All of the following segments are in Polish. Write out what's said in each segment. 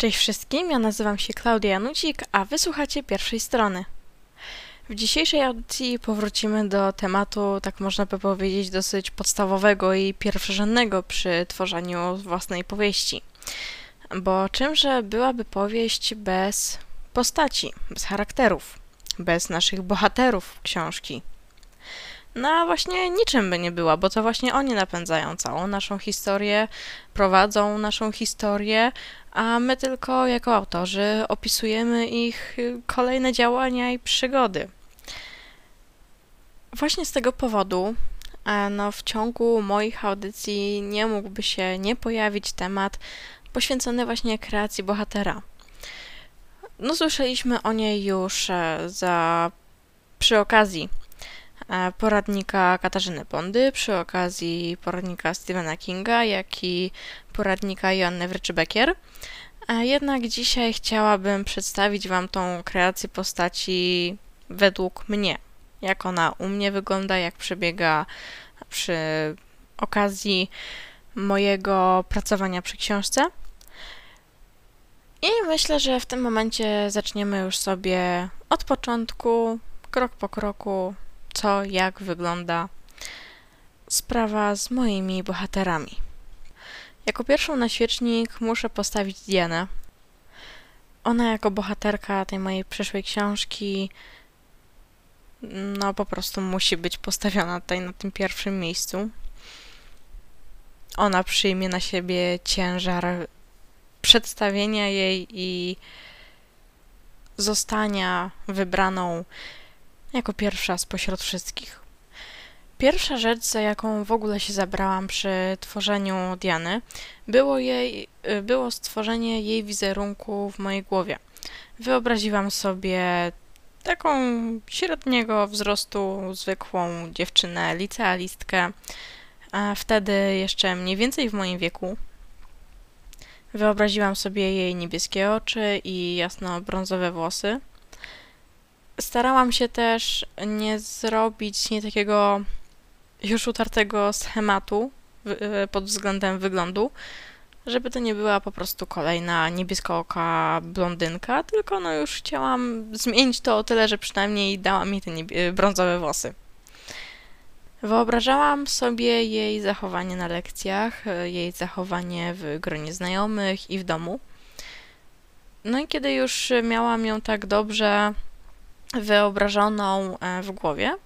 Cześć wszystkim, ja nazywam się Klaudia Janucik, a wysłuchacie pierwszej strony. W dzisiejszej audycji powrócimy do tematu, tak można by powiedzieć, dosyć podstawowego i pierwszorzędnego przy tworzeniu własnej powieści. Bo czymże byłaby powieść bez postaci, bez charakterów, bez naszych bohaterów książki? No a właśnie niczym by nie była, bo to właśnie oni napędzają całą naszą historię, prowadzą naszą historię, a my tylko jako autorzy opisujemy ich kolejne działania i przygody. Właśnie z tego powodu e, no, w ciągu moich audycji nie mógłby się nie pojawić temat poświęcony właśnie kreacji bohatera. No, słyszeliśmy o niej już e, za przy okazji poradnika Katarzyny Bondy, przy okazji poradnika Stephena Kinga, jak i poradnika Joanny Wryczybekier. A jednak dzisiaj chciałabym przedstawić Wam tą kreację postaci według mnie. Jak ona u mnie wygląda, jak przebiega przy okazji mojego pracowania przy książce. I myślę, że w tym momencie zaczniemy już sobie od początku, krok po kroku, co, jak wygląda sprawa z moimi bohaterami. Jako pierwszą na świecznik muszę postawić Dianę. Ona jako bohaterka tej mojej przyszłej książki no po prostu musi być postawiona tutaj na tym pierwszym miejscu. Ona przyjmie na siebie ciężar przedstawienia jej i zostania wybraną jako pierwsza spośród wszystkich. Pierwsza rzecz, za jaką w ogóle się zabrałam przy tworzeniu Diany, było, jej, y, było stworzenie jej wizerunku w mojej głowie. Wyobraziłam sobie taką średniego wzrostu, zwykłą dziewczynę, licealistkę, a wtedy jeszcze mniej więcej w moim wieku. Wyobraziłam sobie jej niebieskie oczy i jasno-brązowe włosy. Starałam się też nie zrobić nie takiego już utartego schematu e, pod względem wyglądu, żeby to nie była po prostu kolejna niebieskooka blondynka, tylko no już chciałam zmienić to o tyle, że przynajmniej dała mi te e, brązowe włosy. Wyobrażałam sobie jej zachowanie na lekcjach, e, jej zachowanie w gronie znajomych i w domu. No i kiedy już miałam ją tak dobrze wyobrażoną w głowie,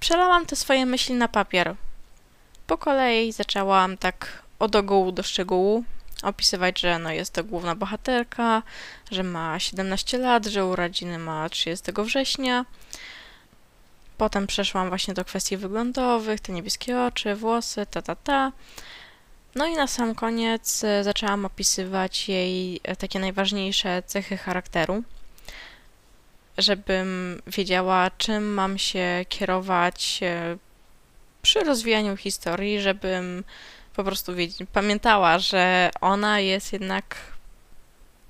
Przelałam te swoje myśli na papier. Po kolei zaczęłam tak od ogółu do szczegółu opisywać, że no jest to główna bohaterka, że ma 17 lat, że urodziny ma 30 września. Potem przeszłam właśnie do kwestii wyglądowych, te niebieskie oczy, włosy, ta, ta, ta. No i na sam koniec e, zaczęłam opisywać jej e, takie najważniejsze cechy charakteru żebym wiedziała, czym mam się kierować e, przy rozwijaniu historii, żebym po prostu pamiętała, że ona jest jednak,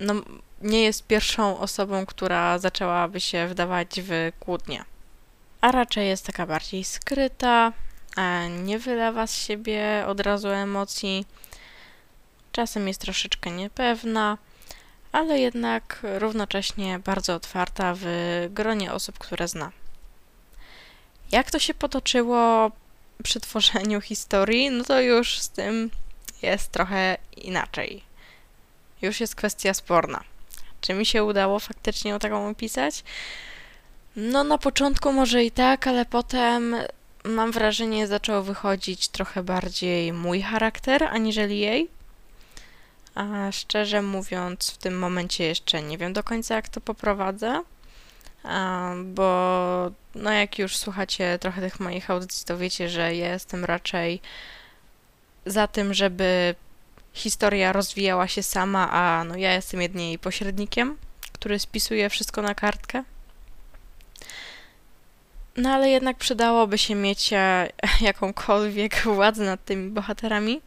no, nie jest pierwszą osobą, która zaczęłaby się wdawać w kłótnie. A raczej jest taka bardziej skryta, nie wylewa z siebie od razu emocji, czasem jest troszeczkę niepewna, ale jednak równocześnie bardzo otwarta w gronie osób, które zna. Jak to się potoczyło przy tworzeniu historii, no to już z tym jest trochę inaczej. Już jest kwestia sporna. Czy mi się udało faktycznie ją taką opisać? No, na początku może i tak, ale potem mam wrażenie, zaczął wychodzić trochę bardziej mój charakter aniżeli jej. A szczerze mówiąc, w tym momencie jeszcze nie wiem do końca, jak to poprowadzę, bo no jak już słuchacie trochę tych moich audycji, to wiecie, że ja jestem raczej za tym, żeby historia rozwijała się sama, a no ja jestem jedynie pośrednikiem, który spisuje wszystko na kartkę. No ale jednak przydałoby się mieć e, jakąkolwiek władzę nad tymi bohaterami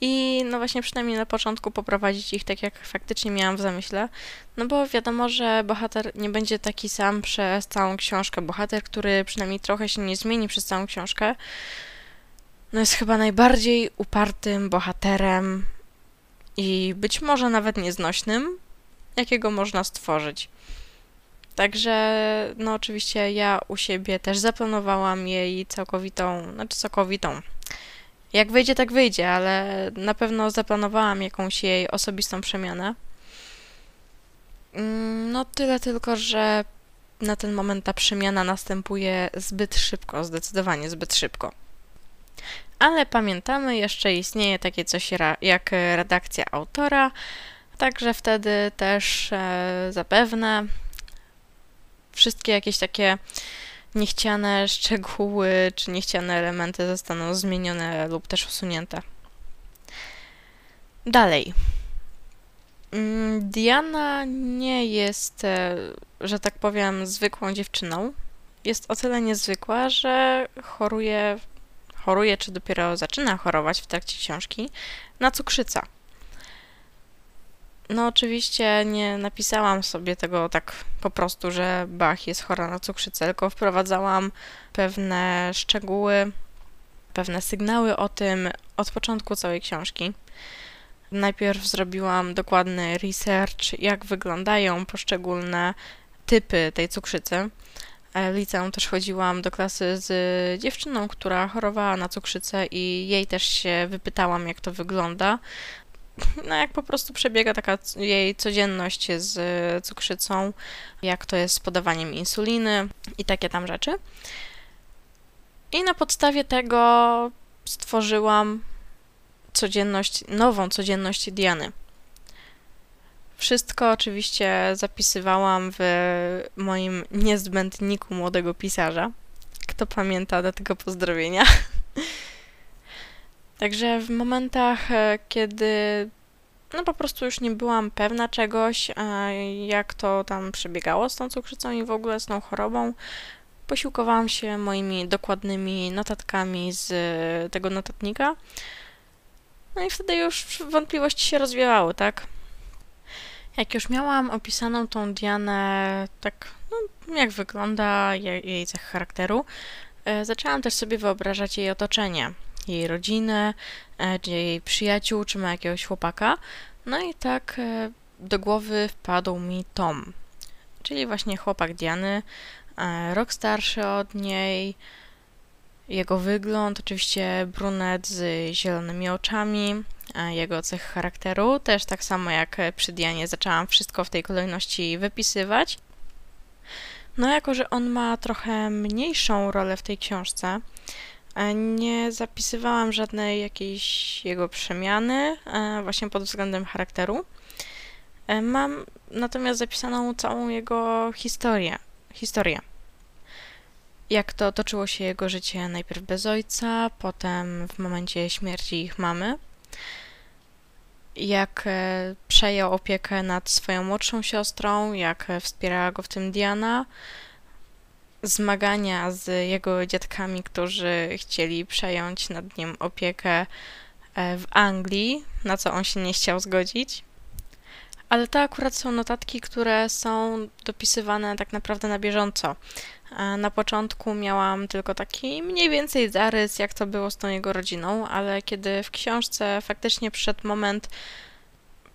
i no właśnie przynajmniej na początku poprowadzić ich tak, jak faktycznie miałam w zamyśle, no bo wiadomo, że bohater nie będzie taki sam przez całą książkę. Bohater, który przynajmniej trochę się nie zmieni przez całą książkę, no jest chyba najbardziej upartym bohaterem i być może nawet nieznośnym, jakiego można stworzyć. Także, no oczywiście ja u siebie też zaplanowałam jej całkowitą, znaczy całkowitą. Jak wyjdzie, tak wyjdzie, ale na pewno zaplanowałam jakąś jej osobistą przemianę. Mm, no tyle tylko, że na ten moment ta przemiana następuje zbyt szybko, zdecydowanie zbyt szybko. Ale pamiętamy, jeszcze istnieje takie coś jak redakcja autora, także wtedy też e, zapewne wszystkie jakieś takie niechciane szczegóły czy niechciane elementy zostaną zmienione lub też usunięte. Dalej. Mm, Diana nie jest, e, że tak powiem, zwykłą dziewczyną. Jest o tyle niezwykła, że choruje, choruje czy dopiero zaczyna chorować w trakcie książki na cukrzycę. No oczywiście nie napisałam sobie tego tak po prostu, że Bach jest chora na cukrzycę, tylko wprowadzałam pewne szczegóły, pewne sygnały o tym od początku całej książki. Najpierw zrobiłam dokładny research, jak wyglądają poszczególne typy tej cukrzycy. E, liceum też chodziłam do klasy z dziewczyną, która chorowała na cukrzycę i jej też się wypytałam, jak to wygląda no jak po prostu przebiega taka jej codzienność z cukrzycą, jak to jest z podawaniem insuliny i takie tam rzeczy. I na podstawie tego stworzyłam codzienność, nową codzienność Diany. Wszystko oczywiście zapisywałam w moim niezbędniku młodego pisarza. Kto pamięta do tego pozdrowienia. Także w momentach, e, kiedy no po prostu już nie byłam pewna czegoś, jak to tam przebiegało z tą cukrzycą i w ogóle z tą chorobą, posiłkowałam się moimi dokładnymi notatkami z tego notatnika. No i wtedy już wątpliwości się rozwijały, tak? Jak już miałam opisaną tą Dianę, tak, no, jak wygląda jej, jej cech charakteru, e, zaczęłam też sobie wyobrażać jej otoczenie jej rodzinę, e, czy jej przyjaciół, czy ma jakiegoś chłopaka. No i tak e, do głowy wpadł mi Tom, czyli właśnie chłopak Diany, e, rok starszy od niej, jego wygląd, oczywiście brunet z zielonymi oczami, jego cech charakteru, też tak samo jak przy Dianie zaczęłam wszystko w tej kolejności wypisywać. No jako, że on ma trochę mniejszą rolę w tej książce, nie zapisywałam żadnej jakiejś jego przemiany, e, właśnie pod względem charakteru. E, mam natomiast zapisaną całą jego historię. historię. Jak to toczyło się jego życie najpierw bez ojca, potem w momencie śmierci ich mamy. Jak e, przejął opiekę nad swoją młodszą siostrą, jak wspierała go w tym Diana, zmagania z jego dziadkami, którzy chcieli przejąć nad nim opiekę e, w Anglii, na co on się nie chciał zgodzić. Ale to akurat są notatki, które są dopisywane tak naprawdę na bieżąco. E, na początku miałam tylko taki mniej więcej zarys, jak to było z tą jego rodziną, ale kiedy w książce faktycznie przyszedł moment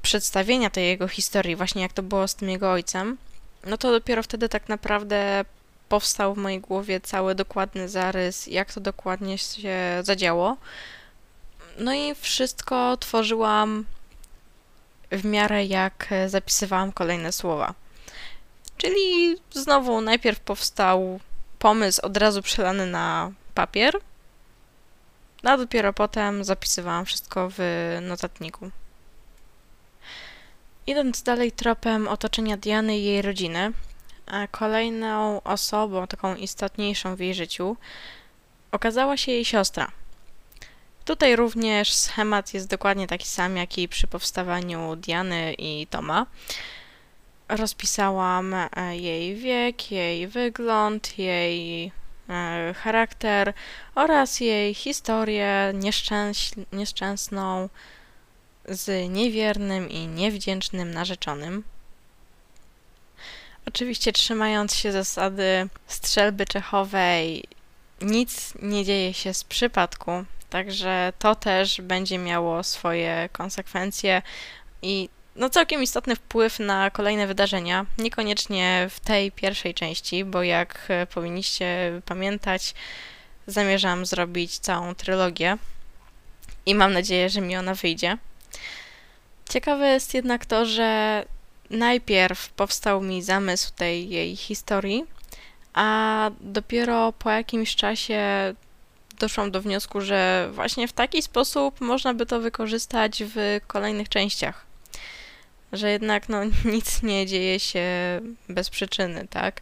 przedstawienia tej jego historii, właśnie jak to było z tym jego ojcem, no to dopiero wtedy tak naprawdę powstał w mojej głowie cały dokładny zarys, jak to dokładnie się zadziało. No i wszystko tworzyłam w miarę jak zapisywałam kolejne słowa. Czyli znowu najpierw powstał pomysł od razu przelany na papier, a dopiero potem zapisywałam wszystko w notatniku. Idąc dalej tropem otoczenia Diany i jej rodziny, Kolejną osobą, taką istotniejszą w jej życiu, okazała się jej siostra. Tutaj również schemat jest dokładnie taki sam, jak i przy powstawaniu Diany i Toma. Rozpisałam e, jej wiek, jej wygląd, jej e, charakter oraz jej historię nieszczęsną z niewiernym i niewdzięcznym narzeczonym. Oczywiście trzymając się zasady strzelby czechowej, nic nie dzieje się z przypadku, także to też będzie miało swoje konsekwencje, i no całkiem istotny wpływ na kolejne wydarzenia, niekoniecznie w tej pierwszej części, bo jak e, powinniście pamiętać, zamierzam zrobić całą trylogię i mam nadzieję, że mi ona wyjdzie. Ciekawe jest jednak to, że najpierw powstał mi zamysł tej jej historii, a dopiero po jakimś czasie doszłam do wniosku, że właśnie w taki sposób można by to wykorzystać w kolejnych częściach. Że jednak no, nic nie dzieje się bez przyczyny, tak?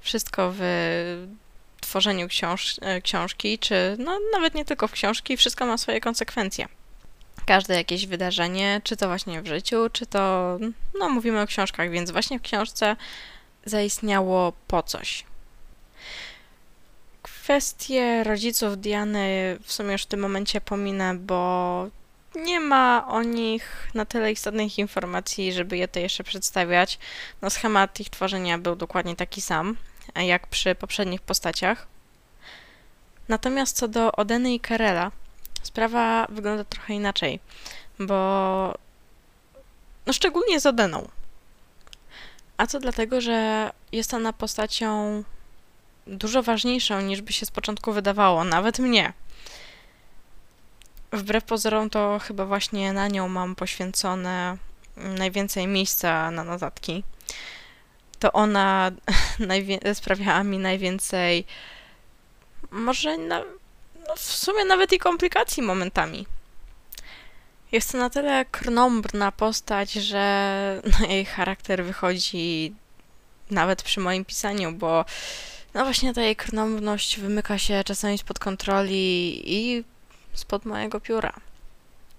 Wszystko w tworzeniu książ książki, czy no, nawet nie tylko w książki, wszystko ma swoje konsekwencje. Każde jakieś wydarzenie, czy to właśnie w życiu, czy to, no mówimy o książkach, więc właśnie w książce zaistniało po coś. Kwestie rodziców Diany w sumie już w tym momencie pominę, bo nie ma o nich na tyle istotnych informacji, żeby je to jeszcze przedstawiać. No, schemat ich tworzenia był dokładnie taki sam, jak przy poprzednich postaciach. Natomiast co do Odeny i Karela, sprawa wygląda trochę inaczej, bo no szczególnie z Odeną. A to dlatego, że jest ona postacią dużo ważniejszą niż by się z początku wydawało, nawet mnie. Wbrew pozorom to chyba właśnie na nią mam poświęcone najwięcej miejsca na notatki. To ona sprawiała mi najwięcej, może na, no w sumie nawet i komplikacji momentami. Jest to na tyle krnąbrna postać, że no, jej charakter wychodzi nawet przy moim pisaniu, bo no właśnie ta jej krnąbrność wymyka się czasami spod kontroli i spod mojego pióra.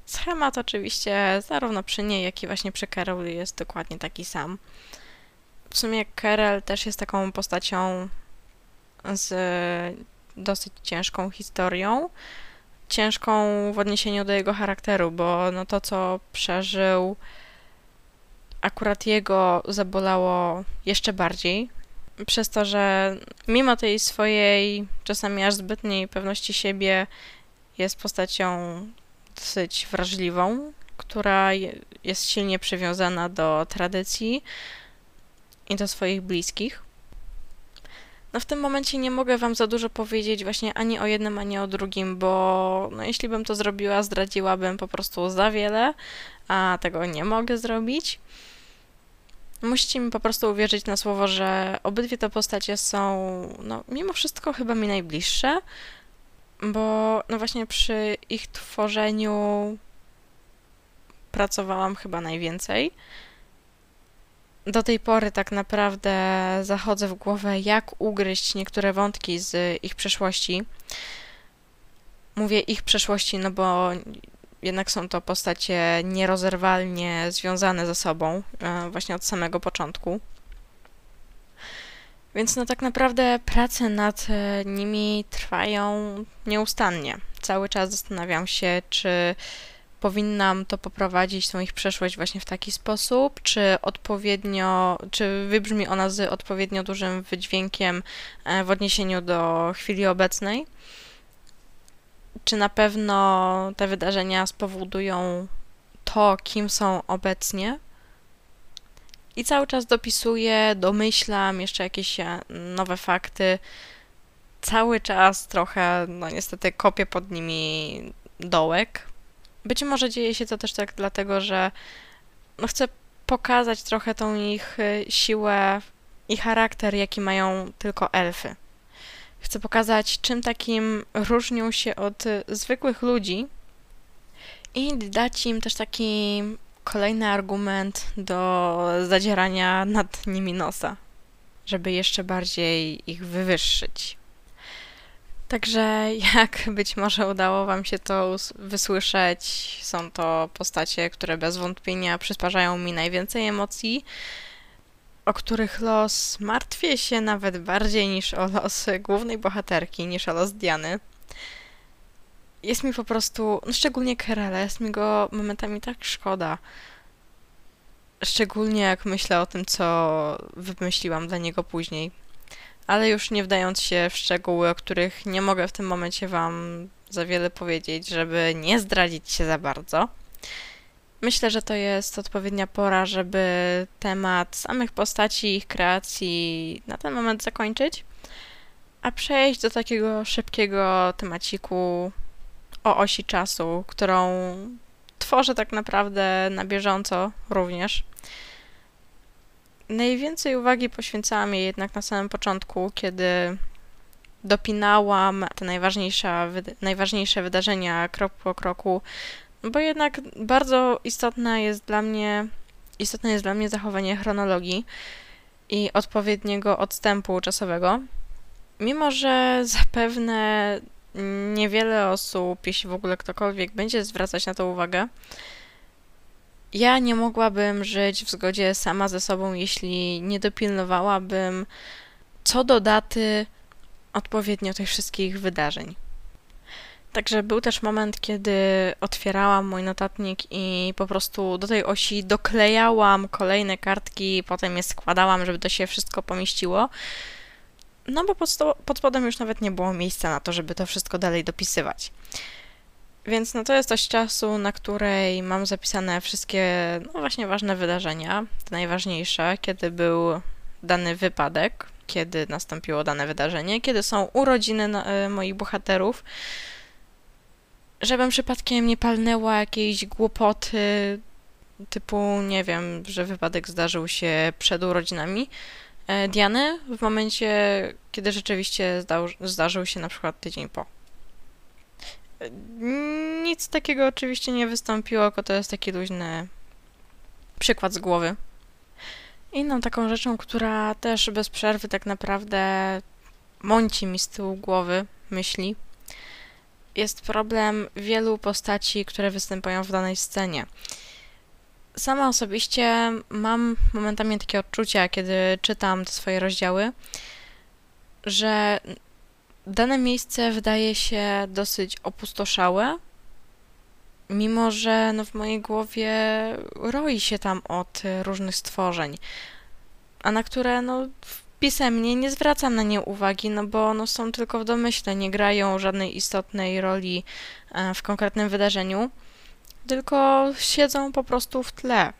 Schemat oczywiście zarówno przy niej, jak i właśnie przy Carol jest dokładnie taki sam. W sumie Carol też jest taką postacią z dosyć ciężką historią. Ciężką w odniesieniu do jego charakteru, bo no to, co przeżył, akurat jego zabolało jeszcze bardziej, przez to, że mimo tej swojej czasami aż zbytniej pewności siebie jest postacią dosyć wrażliwą, która jest silnie przywiązana do tradycji i do swoich bliskich. No w tym momencie nie mogę wam za dużo powiedzieć właśnie ani o jednym, ani o drugim, bo no jeśli bym to zrobiła, zdradziłabym po prostu za wiele, a tego nie mogę zrobić. Musicie mi po prostu uwierzyć na słowo, że obydwie te postacie są, no, mimo wszystko chyba mi najbliższe, bo no właśnie przy ich tworzeniu pracowałam chyba najwięcej. Do tej pory tak naprawdę zachodzę w głowę, jak ugryźć niektóre wątki z ich przeszłości. Mówię ich przeszłości, no bo jednak są to postacie nierozerwalnie związane ze sobą, e, właśnie od samego początku. Więc no tak naprawdę prace nad e, nimi trwają nieustannie. Cały czas zastanawiam się, czy powinnam to poprowadzić, tą ich przeszłość właśnie w taki sposób, czy odpowiednio, czy wybrzmi ona z odpowiednio dużym wydźwiękiem e, w odniesieniu do chwili obecnej czy na pewno te wydarzenia spowodują to, kim są obecnie. I cały czas dopisuję, domyślam jeszcze jakieś e, nowe fakty. Cały czas trochę, no niestety, kopię pod nimi dołek. Być może dzieje się to też tak dlatego, że no chcę pokazać trochę tą ich e, siłę i charakter, jaki mają tylko elfy. Chcę pokazać, czym takim różnią się od y, zwykłych ludzi i dać im też taki kolejny argument do zadzierania nad nimi nosa, żeby jeszcze bardziej ich wywyższyć. Także jak być może udało Wam się to wysłyszeć, są to postacie, które bez wątpienia przysparzają mi najwięcej emocji, o których los martwię się nawet bardziej niż o los głównej bohaterki, niż o los Diany. Jest mi po prostu, no szczególnie Kerala, jest mi go momentami tak szkoda. Szczególnie jak myślę o tym, co wymyśliłam dla niego później. Ale już nie wdając się w szczegóły, o których nie mogę w tym momencie Wam za wiele powiedzieć, żeby nie zdradzić się za bardzo. Myślę, że to jest odpowiednia pora, żeby temat samych postaci, ich kreacji na ten moment zakończyć, a przejść do takiego szybkiego temaciku o osi czasu, którą tworzę tak naprawdę na bieżąco również. Najwięcej uwagi poświęcałam jej jednak na samym początku, kiedy dopinałam te najważniejsze, najważniejsze wydarzenia krok po kroku, bo jednak bardzo istotne jest dla mnie, istotne jest dla mnie zachowanie chronologii i odpowiedniego odstępu czasowego. Mimo, że zapewne niewiele osób, jeśli w ogóle ktokolwiek będzie zwracać na to uwagę, ja nie mogłabym żyć w zgodzie sama ze sobą, jeśli nie dopilnowałabym co do daty odpowiednio tych wszystkich wydarzeń. Także był też moment, kiedy otwierałam mój notatnik i po prostu do tej osi doklejałam kolejne kartki, potem je składałam, żeby to się wszystko pomieściło. No bo pod, pod spodem już nawet nie było miejsca na to, żeby to wszystko dalej dopisywać. Więc no to jest dość czasu, na której mam zapisane wszystkie, no właśnie ważne wydarzenia, te najważniejsze, kiedy był dany wypadek, kiedy nastąpiło dane wydarzenie, kiedy są urodziny y, moich bohaterów, żebym przypadkiem nie palnęła jakiejś głupoty, typu, nie wiem, że wypadek zdarzył się przed urodzinami e, Diany, w momencie, kiedy rzeczywiście zdał, zdarzył się na przykład tydzień po. Nic takiego oczywiście nie wystąpiło, tylko to jest taki luźny przykład z głowy. Inną taką rzeczą, która też bez przerwy tak naprawdę mąci mi z tyłu głowy myśli, jest problem wielu postaci, które występują w danej scenie. Sama osobiście mam momentami takie odczucia, kiedy czytam te swoje rozdziały, że dane miejsce wydaje się dosyć opustoszałe, mimo że no w mojej głowie roi się tam od różnych stworzeń, a na które no pisemnie nie zwracam na nie uwagi, no bo no są tylko w domyśle, nie grają żadnej istotnej roli e, w konkretnym wydarzeniu, tylko siedzą po prostu w tle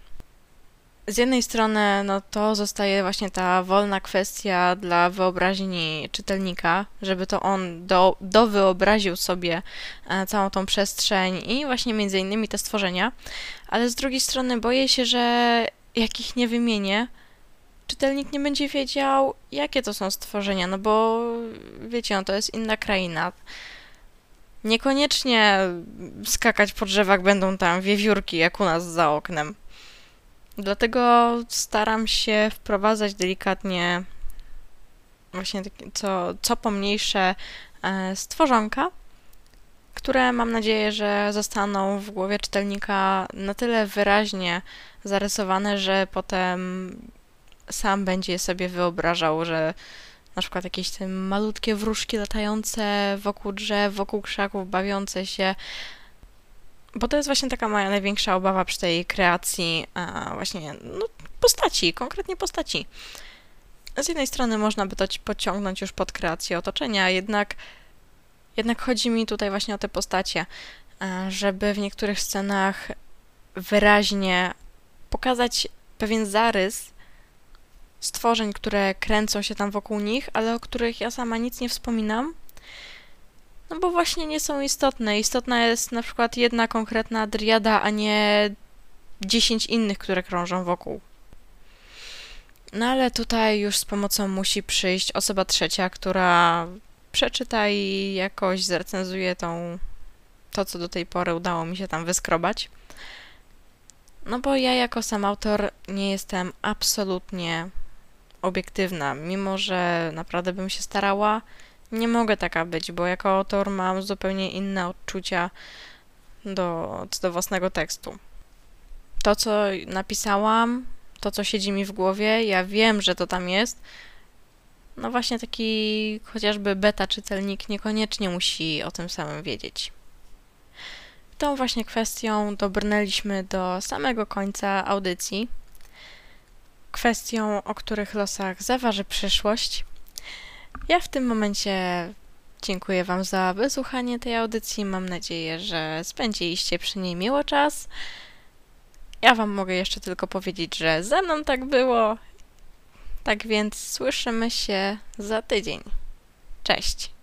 z jednej strony, no to zostaje właśnie ta wolna kwestia dla wyobraźni czytelnika, żeby to on do, dowyobraził sobie e, całą tą przestrzeń i właśnie między innymi te stworzenia, ale z drugiej strony boję się, że jak ich nie wymienię, czytelnik nie będzie wiedział, jakie to są stworzenia, no bo wiecie, no to jest inna kraina. Niekoniecznie skakać po drzewach będą tam wiewiórki, jak u nas za oknem. Dlatego staram się wprowadzać delikatnie właśnie takie, co, co pomniejsze e, stworzonka, które mam nadzieję, że zostaną w głowie czytelnika na tyle wyraźnie zarysowane, że potem sam będzie sobie wyobrażał, że na przykład jakieś te malutkie wróżki latające wokół drzew, wokół krzaków, bawiące się, bo to jest właśnie taka moja największa obawa przy tej kreacji właśnie no, postaci, konkretnie postaci. Z jednej strony można by to pociągnąć już pod kreację otoczenia, jednak, jednak chodzi mi tutaj właśnie o te postacie, żeby w niektórych scenach wyraźnie pokazać pewien zarys stworzeń, które kręcą się tam wokół nich, ale o których ja sama nic nie wspominam, no bo właśnie nie są istotne. Istotna jest na przykład jedna konkretna driada, a nie dziesięć innych, które krążą wokół. No ale tutaj już z pomocą musi przyjść osoba trzecia, która przeczyta i jakoś zrecenzuje tą, to, co do tej pory udało mi się tam wyskrobać. No bo ja jako sam autor nie jestem absolutnie obiektywna, mimo że naprawdę bym się starała, nie mogę taka być, bo jako autor mam zupełnie inne odczucia do, do własnego tekstu. To, co napisałam, to, co siedzi mi w głowie, ja wiem, że to tam jest. No właśnie taki chociażby beta czytelnik niekoniecznie musi o tym samym wiedzieć. Tą właśnie kwestią dobrnęliśmy do samego końca audycji. Kwestią, o których losach zaważy przyszłość. Ja w tym momencie dziękuję Wam za wysłuchanie tej audycji. Mam nadzieję, że spędziliście przy niej miło czas. Ja Wam mogę jeszcze tylko powiedzieć, że ze mną tak było. Tak więc słyszymy się za tydzień. Cześć.